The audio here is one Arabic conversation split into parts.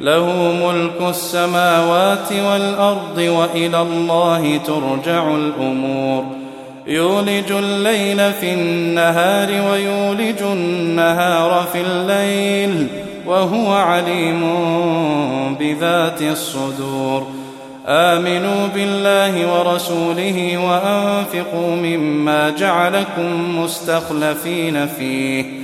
له ملك السماوات والأرض وإلى الله ترجع الأمور يولج الليل في النهار ويولج النهار في الليل وهو عليم بذات الصدور آمنوا بالله ورسوله وأنفقوا مما جعلكم مستخلفين فيه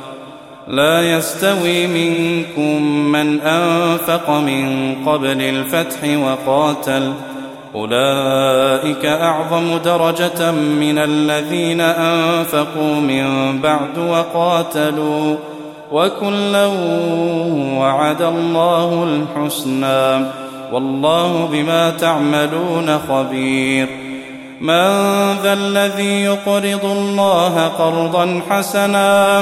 لا يستوي منكم من أنفق من قبل الفتح وقاتل أولئك أعظم درجة من الذين أنفقوا من بعد وقاتلوا وكلا وعد الله الحسنى والله بما تعملون خبير من ذا الذي يقرض الله قرضا حسنا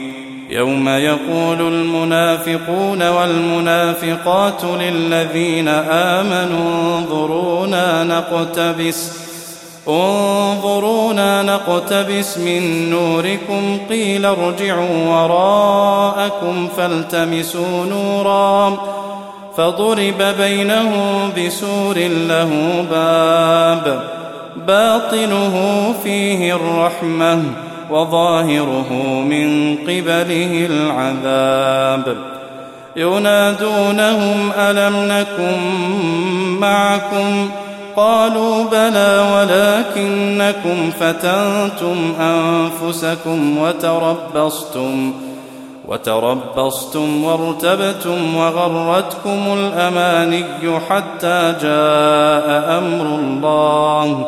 يوم يقول المنافقون والمنافقات للذين امنوا انظرونا نقتبس انظرونا نقتبس من نوركم قيل ارجعوا وراءكم فالتمسوا نورا فضرب بينهم بسور له باب باطنه فيه الرحمه وظاهره من قبله العذاب ينادونهم ألم نكن معكم قالوا بلى ولكنكم فتنتم أنفسكم وتربصتم وتربصتم وارتبتم وغرتكم الأماني حتى جاء أمر الله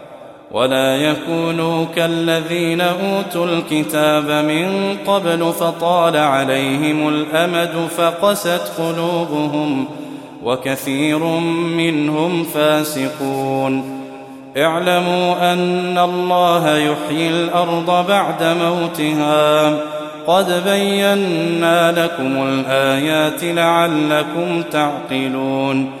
ولا يكونوا كالذين اوتوا الكتاب من قبل فطال عليهم الامد فقست قلوبهم وكثير منهم فاسقون اعلموا ان الله يحيي الارض بعد موتها قد بينا لكم الايات لعلكم تعقلون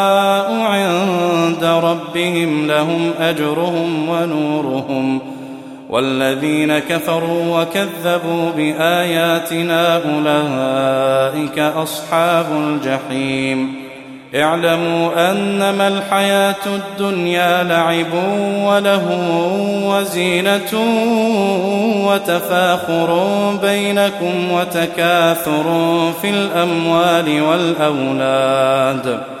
لهم أجرهم ونورهم والذين كفروا وكذبوا بآياتنا أولئك أصحاب الجحيم اعلموا أنما الحياة الدنيا لعب وله وزينة وتفاخر بينكم وتكاثر في الأموال والأولاد ۖ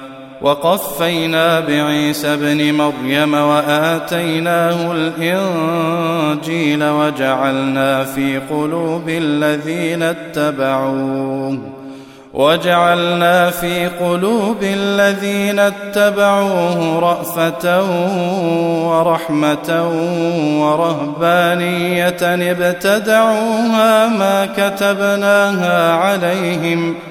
وقفينا بعيسى ابن مريم واتيناه الانجيل وجعلنا في قلوب الذين اتبعوه وجعلنا في قلوب الذين اتبعوه رأفة ورحمة ورهبانية ابتدعوها ما كتبناها عليهم ۖ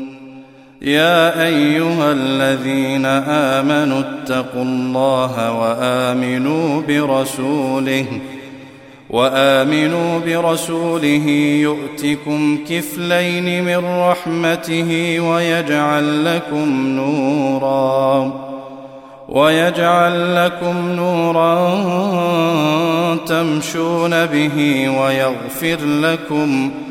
يا ايها الذين امنوا اتقوا الله وامنوا برسوله وامنوا برسوله يؤتكم كفلين من رحمته ويجعل لكم نورا ويجعل لكم نورا تمشون به ويغفر لكم ۖ